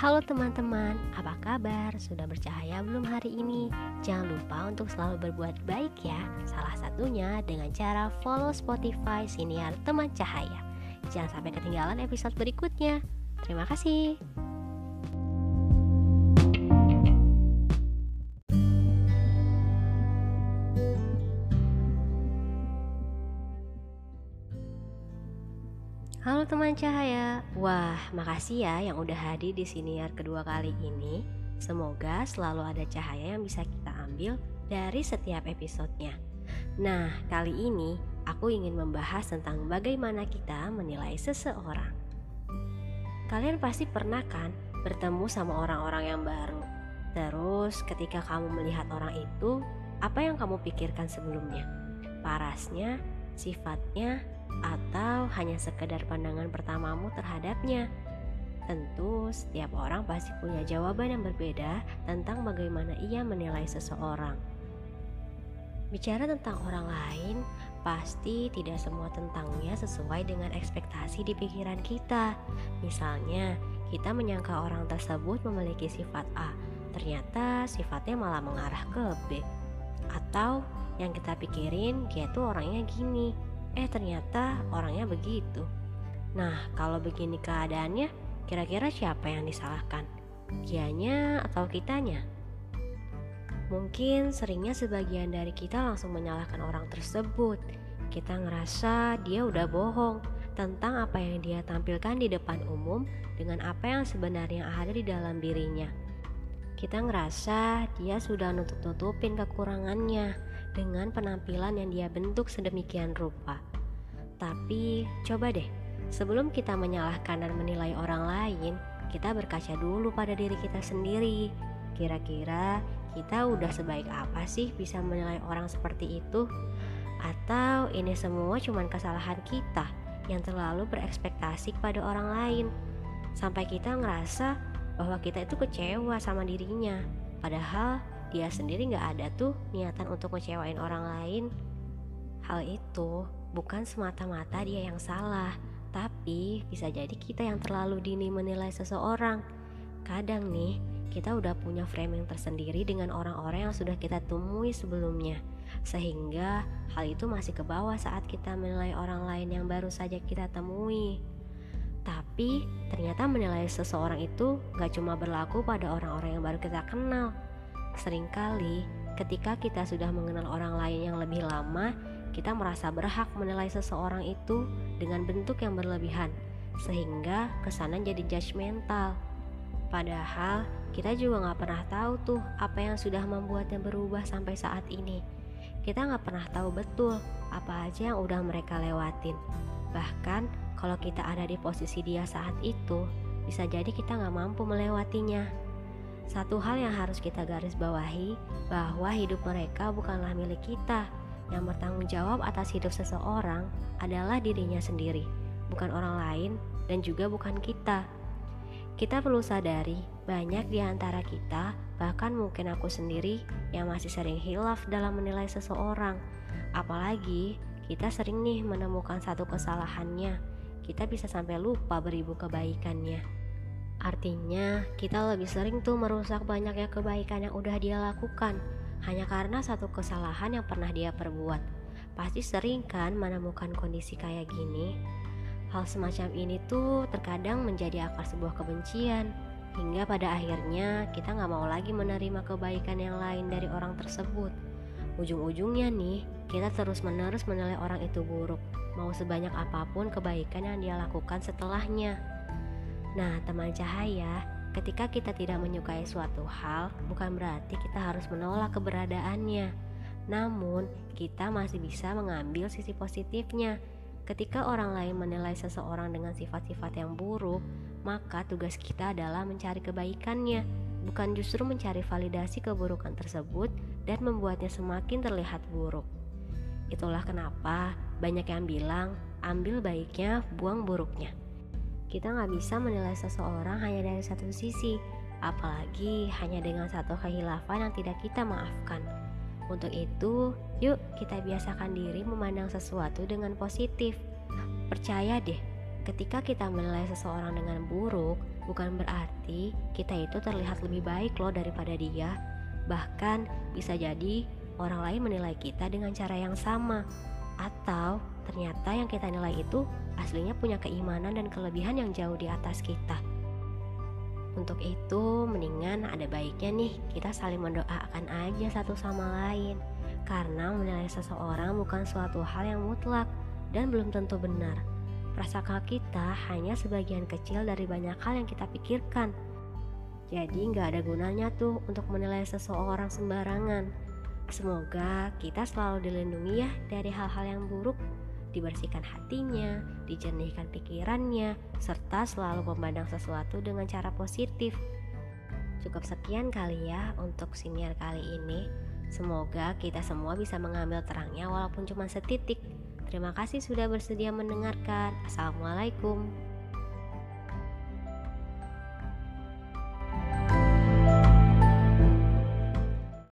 Halo teman-teman, apa kabar? Sudah bercahaya belum hari ini? Jangan lupa untuk selalu berbuat baik ya Salah satunya dengan cara follow Spotify Siniar Teman Cahaya Jangan sampai ketinggalan episode berikutnya Terima kasih Halo teman cahaya, wah makasih ya yang udah hadir di siniar kedua kali ini. Semoga selalu ada cahaya yang bisa kita ambil dari setiap episodenya. Nah, kali ini aku ingin membahas tentang bagaimana kita menilai seseorang. Kalian pasti pernah kan bertemu sama orang-orang yang baru. Terus ketika kamu melihat orang itu, apa yang kamu pikirkan sebelumnya? Parasnya, sifatnya, atau hanya sekedar pandangan pertamamu terhadapnya. Tentu, setiap orang pasti punya jawaban yang berbeda tentang bagaimana ia menilai seseorang. Bicara tentang orang lain, pasti tidak semua tentangnya sesuai dengan ekspektasi di pikiran kita. Misalnya, kita menyangka orang tersebut memiliki sifat A, ternyata sifatnya malah mengarah ke B. Atau yang kita pikirin, dia tuh orangnya gini, Eh ternyata orangnya begitu. Nah kalau begini keadaannya, kira-kira siapa yang disalahkan? Dianya atau kitanya? Mungkin seringnya sebagian dari kita langsung menyalahkan orang tersebut. Kita ngerasa dia udah bohong tentang apa yang dia tampilkan di depan umum dengan apa yang sebenarnya ada di dalam dirinya. Kita ngerasa dia sudah nutup-nutupin kekurangannya dengan penampilan yang dia bentuk sedemikian rupa. Tapi coba deh, sebelum kita menyalahkan dan menilai orang lain, kita berkaca dulu pada diri kita sendiri. Kira-kira kita udah sebaik apa sih bisa menilai orang seperti itu? Atau ini semua cuma kesalahan kita yang terlalu berekspektasi kepada orang lain sampai kita ngerasa bahwa kita itu kecewa sama dirinya padahal dia sendiri nggak ada tuh niatan untuk ngecewain orang lain. Hal itu bukan semata-mata dia yang salah, tapi bisa jadi kita yang terlalu dini menilai seseorang. Kadang nih, kita udah punya framing tersendiri dengan orang-orang yang sudah kita temui sebelumnya, sehingga hal itu masih ke bawah saat kita menilai orang lain yang baru saja kita temui. Tapi ternyata menilai seseorang itu gak cuma berlaku pada orang-orang yang baru kita kenal, Seringkali, ketika kita sudah mengenal orang lain yang lebih lama, kita merasa berhak menilai seseorang itu dengan bentuk yang berlebihan, sehingga kesanan jadi judgmental. Padahal, kita juga nggak pernah tahu tuh apa yang sudah membuatnya berubah sampai saat ini. Kita nggak pernah tahu betul apa aja yang udah mereka lewatin. Bahkan, kalau kita ada di posisi dia saat itu, bisa jadi kita nggak mampu melewatinya. Satu hal yang harus kita garis bawahi bahwa hidup mereka bukanlah milik kita. Yang bertanggung jawab atas hidup seseorang adalah dirinya sendiri, bukan orang lain dan juga bukan kita. Kita perlu sadari, banyak di antara kita, bahkan mungkin aku sendiri, yang masih sering hilaf dalam menilai seseorang. Apalagi kita sering nih menemukan satu kesalahannya, kita bisa sampai lupa beribu kebaikannya. Artinya, kita lebih sering tuh merusak banyaknya kebaikan yang udah dia lakukan hanya karena satu kesalahan yang pernah dia perbuat. Pasti sering kan menemukan kondisi kayak gini. Hal semacam ini tuh terkadang menjadi akar sebuah kebencian hingga pada akhirnya kita nggak mau lagi menerima kebaikan yang lain dari orang tersebut. Ujung-ujungnya nih, kita terus-menerus menilai orang itu buruk, mau sebanyak apa pun kebaikan yang dia lakukan setelahnya. Nah, teman cahaya, ketika kita tidak menyukai suatu hal, bukan berarti kita harus menolak keberadaannya. Namun, kita masih bisa mengambil sisi positifnya. Ketika orang lain menilai seseorang dengan sifat-sifat yang buruk, maka tugas kita adalah mencari kebaikannya, bukan justru mencari validasi keburukan tersebut dan membuatnya semakin terlihat buruk. Itulah kenapa banyak yang bilang, ambil baiknya, buang buruknya. Kita nggak bisa menilai seseorang hanya dari satu sisi, apalagi hanya dengan satu kehilafan yang tidak kita maafkan. Untuk itu, yuk kita biasakan diri memandang sesuatu dengan positif. Percaya deh, Ketika kita menilai seseorang dengan buruk, bukan berarti kita itu terlihat lebih baik loh daripada dia. Bahkan bisa jadi orang lain menilai kita dengan cara yang sama. Atau ternyata yang kita nilai itu aslinya punya keimanan dan kelebihan yang jauh di atas kita. Untuk itu, mendingan ada baiknya nih kita saling mendoakan aja satu sama lain. Karena menilai seseorang bukan suatu hal yang mutlak dan belum tentu benar. Prasangka kita hanya sebagian kecil dari banyak hal yang kita pikirkan. Jadi nggak ada gunanya tuh untuk menilai seseorang sembarangan. Semoga kita selalu dilindungi ya dari hal-hal yang buruk, dibersihkan hatinya, dijernihkan pikirannya, serta selalu memandang sesuatu dengan cara positif. Cukup sekian kali ya untuk siniar kali ini. Semoga kita semua bisa mengambil terangnya walaupun cuma setitik. Terima kasih sudah bersedia mendengarkan. Assalamualaikum.